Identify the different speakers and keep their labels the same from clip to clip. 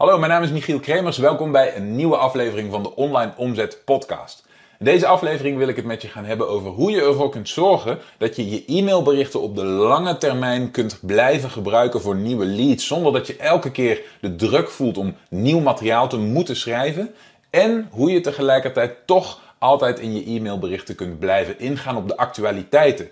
Speaker 1: Hallo, mijn naam is Michiel Kremers. Welkom bij een nieuwe aflevering van de Online Omzet Podcast. In deze aflevering wil ik het met je gaan hebben over hoe je ervoor kunt zorgen dat je je e-mailberichten op de lange termijn kunt blijven gebruiken voor nieuwe leads, zonder dat je elke keer de druk voelt om nieuw materiaal te moeten schrijven. En hoe je tegelijkertijd toch altijd in je e-mailberichten kunt blijven ingaan op de actualiteiten.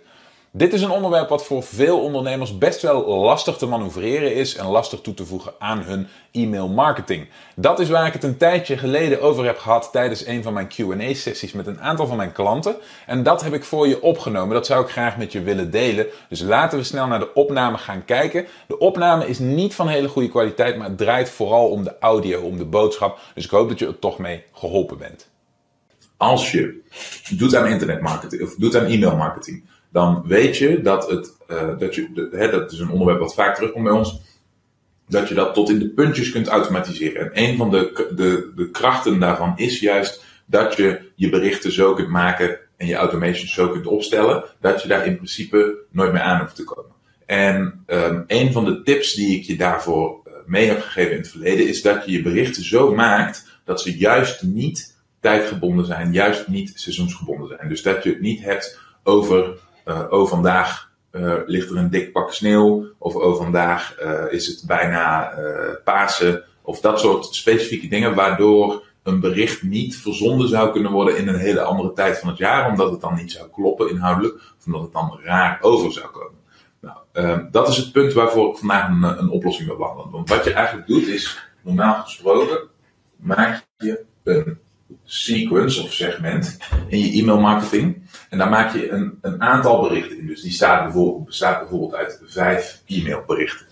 Speaker 1: Dit is een onderwerp wat voor veel ondernemers best wel lastig te manoeuvreren is en lastig toe te voegen aan hun e-mail marketing. Dat is waar ik het een tijdje geleden over heb gehad tijdens een van mijn QA-sessies met een aantal van mijn klanten. En dat heb ik voor je opgenomen. Dat zou ik graag met je willen delen. Dus laten we snel naar de opname gaan kijken. De opname is niet van hele goede kwaliteit, maar het draait vooral om de audio, om de boodschap. Dus ik hoop dat je er toch mee geholpen bent.
Speaker 2: Als je doet aan internetmarketing of doet aan e-mailmarketing dan weet je dat het, uh, dat je, hè, dat is een onderwerp wat vaak terugkomt bij ons, dat je dat tot in de puntjes kunt automatiseren. En een van de, de, de krachten daarvan is juist dat je je berichten zo kunt maken en je automations zo kunt opstellen, dat je daar in principe nooit meer aan hoeft te komen. En um, een van de tips die ik je daarvoor eh, mee heb gegeven in het verleden, is dat je je berichten zo maakt dat ze juist niet tijdgebonden zijn, juist niet seizoensgebonden zijn. Dus dat je het niet hebt over uh, oh vandaag uh, ligt er een dik pak sneeuw, of oh vandaag uh, is het bijna Pasen, of dat soort specifieke dingen, waardoor een bericht niet verzonden zou kunnen worden in een hele andere tijd van het jaar, omdat het dan niet zou kloppen inhoudelijk, of omdat het dan raar over zou komen. Nou, dat is het punt waarvoor ik vandaag een, een oplossing wil behandelen. Want wat je eigenlijk doet is, normaal gesproken, maak je een sequence of segment in je e-mail marketing. En daar maak je een, een aantal berichten in. Dus die staat bijvoorbeeld, bestaat bijvoorbeeld uit vijf e-mailberichten.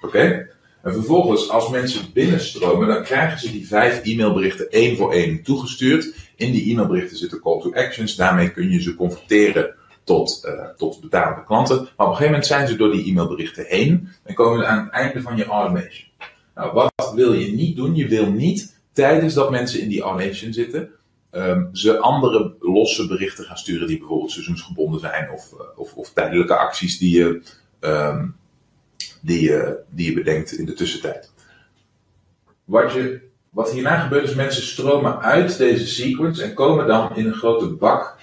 Speaker 2: Oké? En vervolgens, als mensen binnenstromen, dan krijgen ze die vijf e-mailberichten één voor één toegestuurd. In die e-mailberichten zitten call to actions. Daarmee kun je ze converteren tot, uh, tot betalende klanten. Maar op een gegeven moment zijn ze door die e-mailberichten heen. En komen ze aan het einde van je automation. Nou, wat wil je niet doen? Je wil niet tijdens dat mensen in die automation zitten, um, ze andere losse berichten gaan sturen die bijvoorbeeld seizoensgebonden zijn of, uh, of, of, tijdelijke acties die je, um, die, je, die je bedenkt in de tussentijd. Wat, je, wat hierna gebeurt is mensen stromen uit deze sequence en komen dan in een grote bak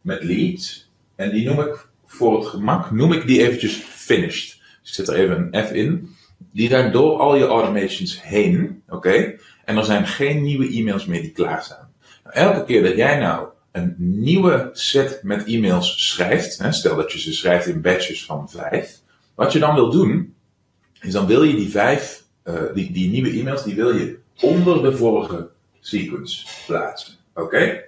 Speaker 2: met leads. En die noem ik voor het gemak, noem ik die eventjes finished. Dus ik zet er even een F in. Die zijn door al je automations heen, oké? En er zijn geen nieuwe e-mails meer die klaarstaan. Nou, elke keer dat jij nou een nieuwe set met e-mails schrijft, hè, stel dat je ze schrijft in batches van vijf, wat je dan wil doen, is dan wil je die vijf, uh, die, die nieuwe e-mails, die wil je onder de vorige sequence plaatsen. Oké?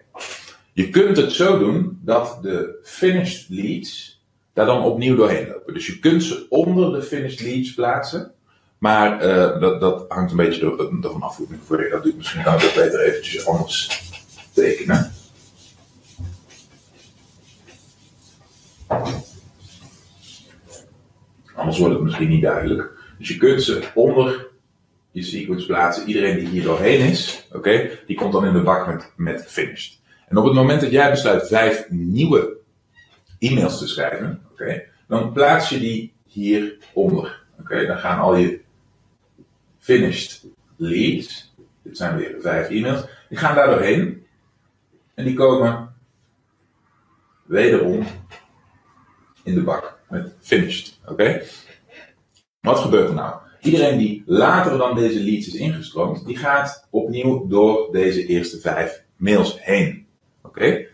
Speaker 2: Je kunt het zo doen dat de finished leads daar dan opnieuw doorheen lopen. Dus je kunt ze onder de finished leads plaatsen. Maar uh, dat, dat hangt een beetje ervan af hoe ik dat doe. Misschien kan ik dat beter eventjes anders tekenen. Anders wordt het misschien niet duidelijk. Dus je kunt ze onder je sequence plaatsen. Iedereen die hier doorheen is, oké, die komt dan in de bak met, met finished. En op het moment dat jij besluit vijf nieuwe e-mails te schrijven, oké, dan plaats je die hieronder. Oké, dan gaan al je finished leads. Dit zijn weer vijf e-mails. Die gaan daar doorheen. En die komen wederom in de bak met finished. Oké? Wat gebeurt er nou? Iedereen die later dan deze leads is ingestroomd, die gaat opnieuw door deze eerste vijf mails heen. Oké?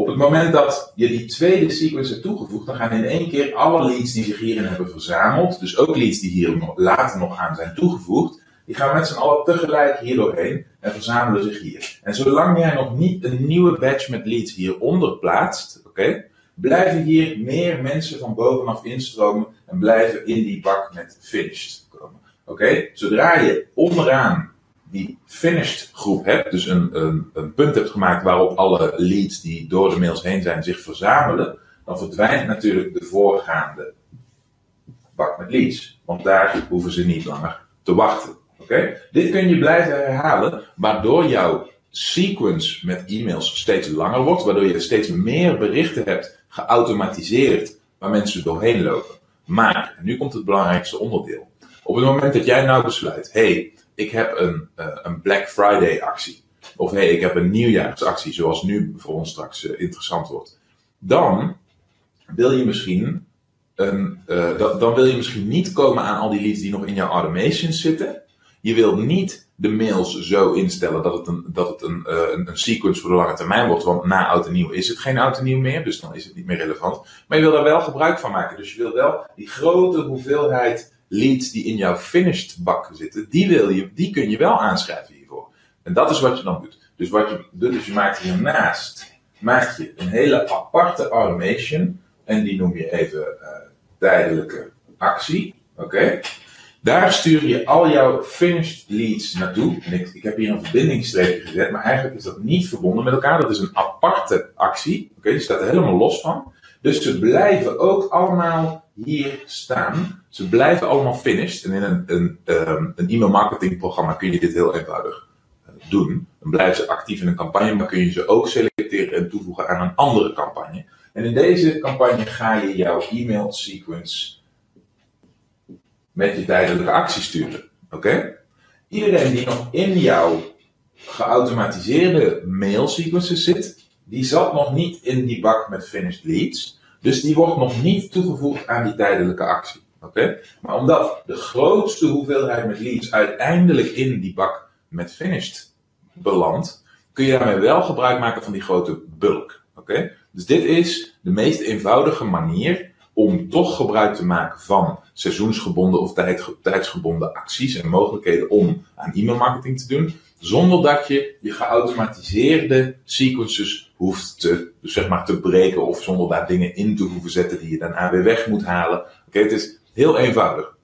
Speaker 2: Op het moment dat je die tweede sequence hebt toegevoegd, dan gaan in één keer alle leads die zich hierin hebben verzameld, dus ook leads die hier later nog aan zijn toegevoegd, die gaan met z'n allen tegelijk hier doorheen en verzamelen zich hier. En zolang jij nog niet een nieuwe batch met leads hieronder plaatst, oké, blijven hier meer mensen van bovenaf instromen en blijven in die bak met finished komen. Oké? Zodra je onderaan die finished groep hebt, dus een, een, een punt hebt gemaakt waarop alle leads die door de mails heen zijn zich verzamelen, dan verdwijnt natuurlijk de voorgaande bak met leads. Want daar hoeven ze niet langer te wachten. Oké? Dit kun je blijven herhalen, waardoor jouw sequence met e-mails steeds langer wordt, waardoor je steeds meer berichten hebt geautomatiseerd waar mensen doorheen lopen. Maar, en nu komt het belangrijkste onderdeel. Op het moment dat jij nou besluit, hey, ik heb een, uh, een Black Friday actie. Of hey, ik heb een nieuwjaarsactie, zoals nu voor ons straks uh, interessant wordt. Dan wil je misschien een, uh, dan wil je misschien niet komen aan al die leads die nog in jouw automations zitten. Je wil niet de mails zo instellen dat het, een, dat het een, uh, een, sequence voor de lange termijn wordt. Want na oud en nieuw is het geen oud en nieuw meer, dus dan is het niet meer relevant. Maar je wil daar wel gebruik van maken. Dus je wil wel die grote hoeveelheid leads die in jouw finished bak zitten, die, wil je, die kun je wel aanschrijven hiervoor. En dat is wat je dan doet. Dus wat je doet, is je maakt hiernaast je een hele aparte automation. En die noem je even uh, tijdelijke actie. Oké? Daar stuur je al jouw finished leads naartoe. En ik, heb hier een verbindingsstreepje gezet, maar eigenlijk is dat niet verbonden met elkaar. Dat is een aparte actie. Oké, die staat er helemaal los van. Dus ze blijven ook allemaal hier staan. Ze blijven allemaal finished. En in een, een, um, een e-mail marketing programma kun je dit heel eenvoudig uh, doen. Dan blijven ze actief in een campagne, maar kun je ze ook selecteren en toevoegen aan een andere campagne. En in deze campagne ga je jouw e-mail sequence met je tijdelijke actie sturen. Oké? Iedereen die nog in jouw geautomatiseerde mail sequences zit, die zat nog niet in die bak met finished leads. Dus die wordt nog niet toegevoegd aan die tijdelijke actie. Oké? Maar omdat de grootste hoeveelheid met leads uiteindelijk in die bak met finished belandt, kun je daarmee wel gebruik maken van die grote bulk. Oké? Dus dit is de meest eenvoudige manier om toch gebruik te maken van seizoensgebonden of tijd, tijdsgebonden acties en mogelijkheden om aan e-mailmarketing te doen, zonder dat je je geautomatiseerde sequences hoeft te, zeg maar, te breken of zonder daar dingen in te hoeven zetten die je daarna weer weg moet halen. Oké, het is heel eenvoudig.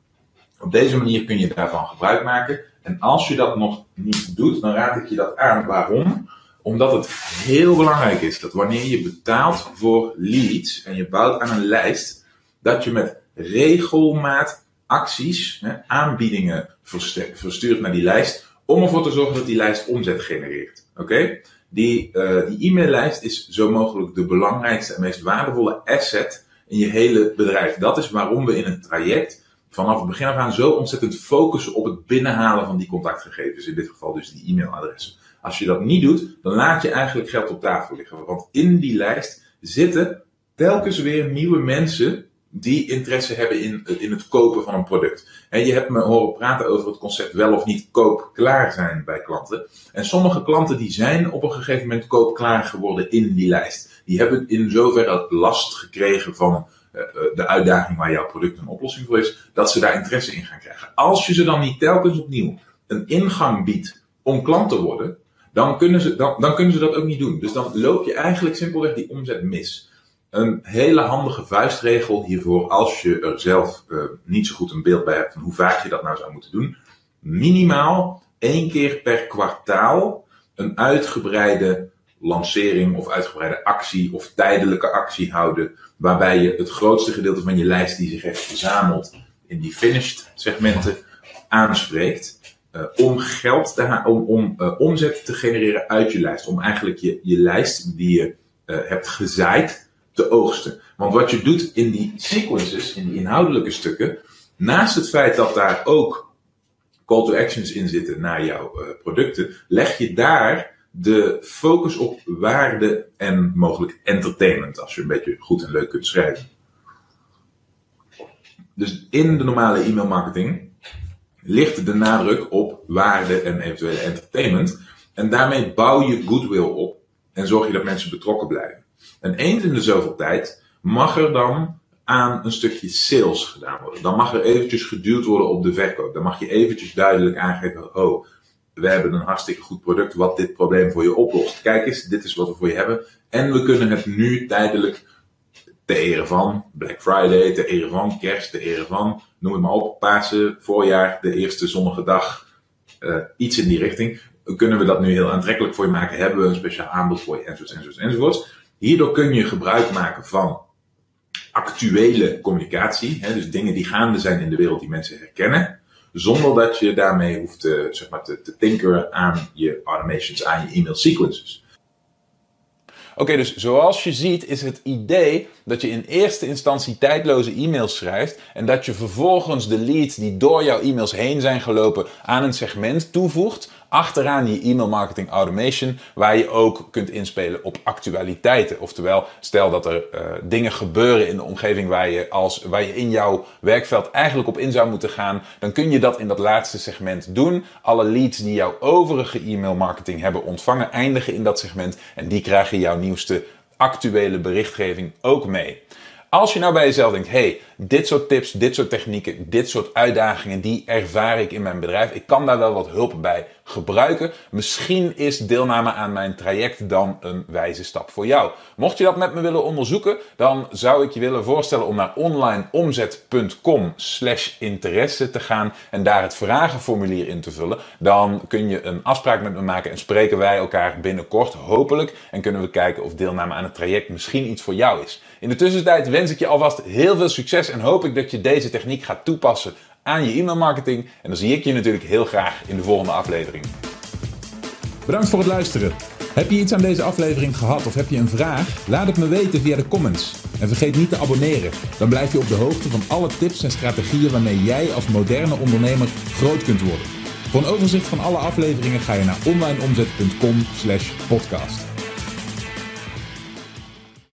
Speaker 2: Op deze manier kun je daarvan gebruik maken. En als je dat nog niet doet, dan raad ik je dat aan. Waarom? Omdat het heel belangrijk is dat wanneer je betaalt voor leads en je bouwt aan een lijst, dat je met regelmaat acties, hè, aanbiedingen verstuurt naar die lijst, om ervoor te zorgen dat die lijst omzet genereert. Oké? Die, uh, die e-maillijst is zo mogelijk de belangrijkste en meest waardevolle asset in je hele bedrijf. Dat is waarom we in een traject vanaf het begin af aan zo ontzettend focussen op het binnenhalen van die contactgegevens. In dit geval dus die e-mailadressen. Als je dat niet doet, dan laat je eigenlijk geld op tafel liggen. Want in die lijst zitten telkens weer nieuwe mensen die interesse hebben in, in het kopen van een product. En je hebt me horen praten over het concept wel of niet koopklaar zijn bij klanten. En sommige klanten die zijn op een gegeven moment koopklaar geworden in die lijst. Die hebben in zoverre last gekregen van uh, de uitdaging waar jouw product een oplossing voor is, dat ze daar interesse in gaan krijgen. Als je ze dan niet telkens opnieuw een ingang biedt om klant te worden, dan kunnen ze, dan kunnen ze dat ook niet doen. Dus dan loop je eigenlijk simpelweg die omzet mis. Een hele handige vuistregel hiervoor, als je er zelf uh, niet zo goed een beeld bij hebt van hoe vaak je dat nou zou moeten doen. Minimaal één keer per kwartaal een uitgebreide lancering of uitgebreide actie of tijdelijke actie houden. Waarbij je het grootste gedeelte van je lijst die zich heeft verzameld in die finished segmenten aanspreekt. Uh, om geld te om, om uh, omzet te genereren uit je lijst. Om eigenlijk je, je lijst die je hebt gezaaid te oogsten. Want wat je doet in die sequences, in die inhoudelijke stukken, naast het feit dat daar ook call to actions in zitten naar jouw uh, producten, leg je daar de focus op waarde en mogelijk entertainment, als je een beetje goed en leuk kunt schrijven. Dus in de normale e-mail marketing ligt de nadruk op waarde en eventuele entertainment. En daarmee bouw je goodwill op en zorg je dat mensen betrokken blijven. En eens in de zoveel tijd mag er dan aan een stukje sales gedaan worden. Dan mag er eventjes geduwd worden op de verkoop. Dan mag je eventjes duidelijk aangeven, oh, we hebben een hartstikke goed product wat dit probleem voor je oplost. Kijk eens, dit is wat we voor je hebben. En we kunnen het nu tijdelijk ter ere van Black Friday, ter ere van kerst, ter ere van, noem het maar op, Pasen, voorjaar, de eerste zonnige dag, uh, iets in die richting. Kunnen we dat nu heel aantrekkelijk voor je maken? Hebben we een speciaal aanbod voor je? Enzovoorts, enzovoorts, enzovoorts. Hierdoor kun je gebruik maken van actuele communicatie. Hè, dus dingen die gaande zijn in de wereld die mensen herkennen. Zonder dat je daarmee hoeft te, zeg maar, te tinkeren aan je automations, aan je e-mail sequences.
Speaker 1: Oké, dus zoals je ziet is het idee dat je in eerste instantie tijdloze e-mails schrijft en dat je vervolgens de leads die door jouw e-mails heen zijn gelopen aan een segment toevoegt achteraan je e-mail marketing automation, waar je ook kunt inspelen op actualiteiten. Oftewel, stel dat er uh, dingen gebeuren in de omgeving waar je, als, waar je in jouw werkveld eigenlijk op in zou moeten gaan, dan kun je dat in dat laatste segment doen. Alle leads die jouw overige e-mail marketing hebben ontvangen, eindigen in dat segment en die krijgen jouw nieuwste actuele berichtgeving ook mee. Als je nou bij jezelf denkt, hey, dit soort tips, dit soort technieken, dit soort uitdagingen, die ervaar ik in mijn bedrijf. Ik kan daar wel wat hulp bij gebruiken. Misschien is deelname aan mijn traject dan een wijze stap voor jou. Mocht je dat met me willen onderzoeken, dan zou ik je willen voorstellen om naar onlineomzet.com slash interesse te gaan en daar het vragenformulier in te vullen. Dan kun je een afspraak met me maken en spreken wij elkaar binnenkort, hopelijk. En kunnen we kijken of deelname aan het traject misschien iets voor jou is. In de tussentijd wens ik je alvast heel veel succes en hoop ik dat je deze techniek gaat toepassen aan je e-mailmarketing. En dan zie ik je natuurlijk heel graag in de volgende aflevering.
Speaker 3: Bedankt voor het luisteren. Heb je iets aan deze aflevering gehad of heb je een vraag? Laat het me weten via de comments. En vergeet niet te abonneren. Dan blijf je op de hoogte van alle tips en strategieën waarmee jij als moderne ondernemer groot kunt worden. Voor een overzicht van alle afleveringen ga je naar onlineomzet.com/podcast.